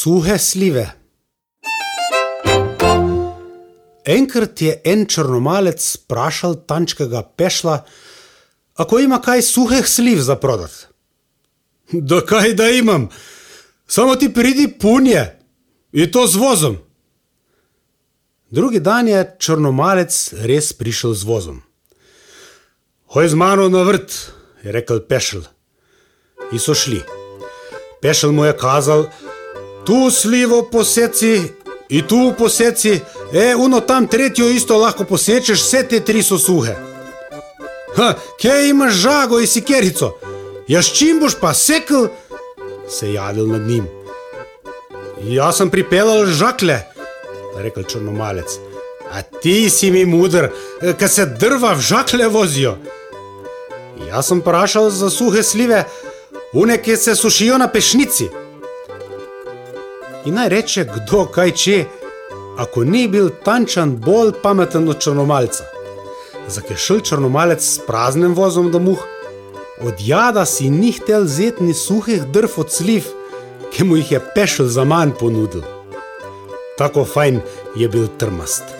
Suhe slive. Enkrat je en črnomalec vprašal tančkega pešla, ako ima kaj suhih sliv za prodat. Da kaj da imam, samo ti pridi punje in to z vozom. Drugi dan je črnomalec res prišel z vozom. Hoj z mano na vrt, je rekel pešl. In so šli. Pešl mu je kazal, tu slivo poseci in tu poseci, e, uno tam tretjo isto lahko posečeš, vse te tri so suhe. Ha, kje imaš žago in sikerico? Ja, s čim boš pa sekl? Se je javil nad njim. Jaz sem pripeljal žakle, rekel črnomalec. A ti si mi mudr, ker se drva v žakle vozijo. Jaz sem vprašal za suhe slive, une, ki se sušijo na pešnici. In naj reče kdo kaj če, ako ni bil tančan bolj pameten od črnomalca. Šel črnomalec s praznim vozom domov? Od jada si ni htel zetni suhih drv od sliv, ki mu jih je pešel za manj ponudil. Tako fajn je bil trmast.